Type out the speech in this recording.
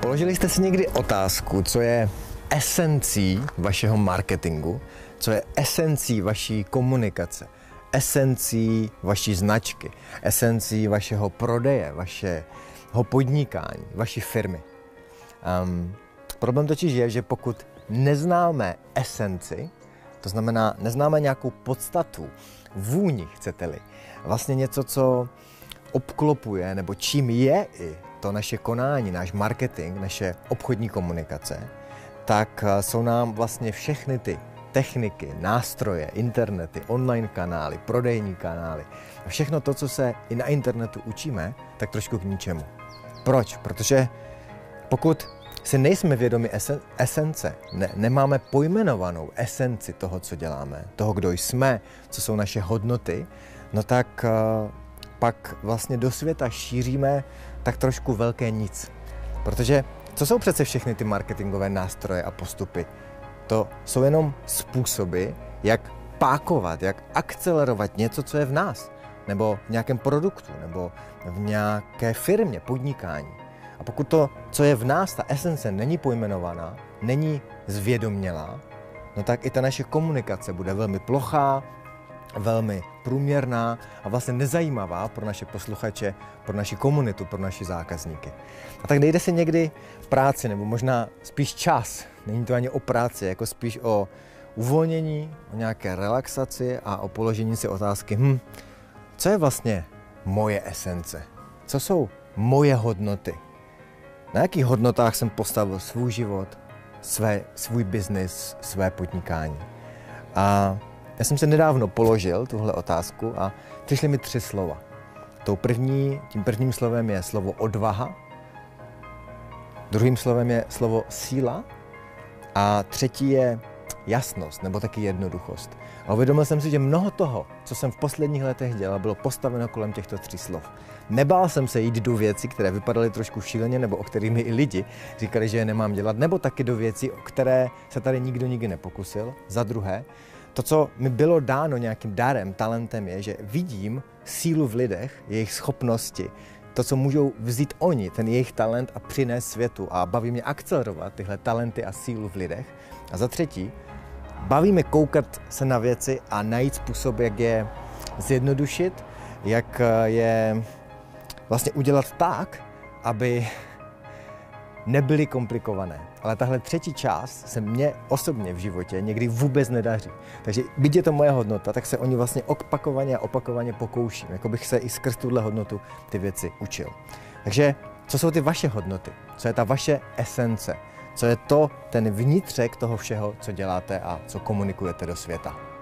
Položili jste si někdy otázku, co je esencí vašeho marketingu, co je esencí vaší komunikace, esencí vaší značky, esencí vašeho prodeje, vašeho podnikání, vaší firmy. Um, problém totiž je, že pokud neznáme esenci, to znamená, neznáme nějakou podstatu, vůni, chcete-li, vlastně něco, co obklopuje, nebo čím je i to naše konání, náš marketing, naše obchodní komunikace, tak eh, jsou nám vlastně všechny ty techniky, nástroje, internety, online kanály, prodejní kanály a všechno to, co se i na internetu učíme, tak trošku k ničemu. Proč? Protože pokud si nejsme vědomi esen, esence, ne, nemáme pojmenovanou esenci toho, co děláme, toho, kdo jsme, co jsou naše hodnoty, no tak uh, pak vlastně do světa šíříme tak trošku velké nic. Protože co jsou přece všechny ty marketingové nástroje a postupy? To jsou jenom způsoby, jak pákovat, jak akcelerovat něco, co je v nás, nebo v nějakém produktu, nebo v nějaké firmě, podnikání. A pokud to, co je v nás, ta esence není pojmenovaná, není zvědomělá, no tak i ta naše komunikace bude velmi plochá, velmi průměrná a vlastně nezajímavá pro naše posluchače, pro naši komunitu, pro naši zákazníky. A tak nejde si někdy práci, nebo možná spíš čas. Není to ani o práci, jako spíš o uvolnění, o nějaké relaxaci a o položení si otázky, hm, co je vlastně moje esence? Co jsou moje hodnoty? Na jakých hodnotách jsem postavil svůj život, své, svůj biznis, své podnikání? A já jsem se nedávno položil tuhle otázku a přišly mi tři slova. Tou první, tím prvním slovem je slovo odvaha, druhým slovem je slovo síla a třetí je jasnost nebo taky jednoduchost. A uvědomil jsem si, že mnoho toho, co jsem v posledních letech dělal, bylo postaveno kolem těchto tří slov. Nebál jsem se jít do věcí, které vypadaly trošku šíleně, nebo o kterými i lidi říkali, že je nemám dělat, nebo taky do věcí, o které se tady nikdo nikdy nepokusil. Za druhé, to, co mi bylo dáno nějakým darem, talentem, je, že vidím sílu v lidech, jejich schopnosti, to, co můžou vzít oni, ten jejich talent a přinést světu. A baví mě akcelerovat tyhle talenty a sílu v lidech. A za třetí, baví mě koukat se na věci a najít způsob, jak je zjednodušit, jak je vlastně udělat tak, aby nebyly komplikované. Ale tahle třetí část se mně osobně v životě někdy vůbec nedaří. Takže byť je to moje hodnota, tak se o ní vlastně opakovaně a opakovaně pokouším. Jako bych se i skrz tuhle hodnotu ty věci učil. Takže co jsou ty vaše hodnoty? Co je ta vaše esence? Co je to, ten vnitřek toho všeho, co děláte a co komunikujete do světa?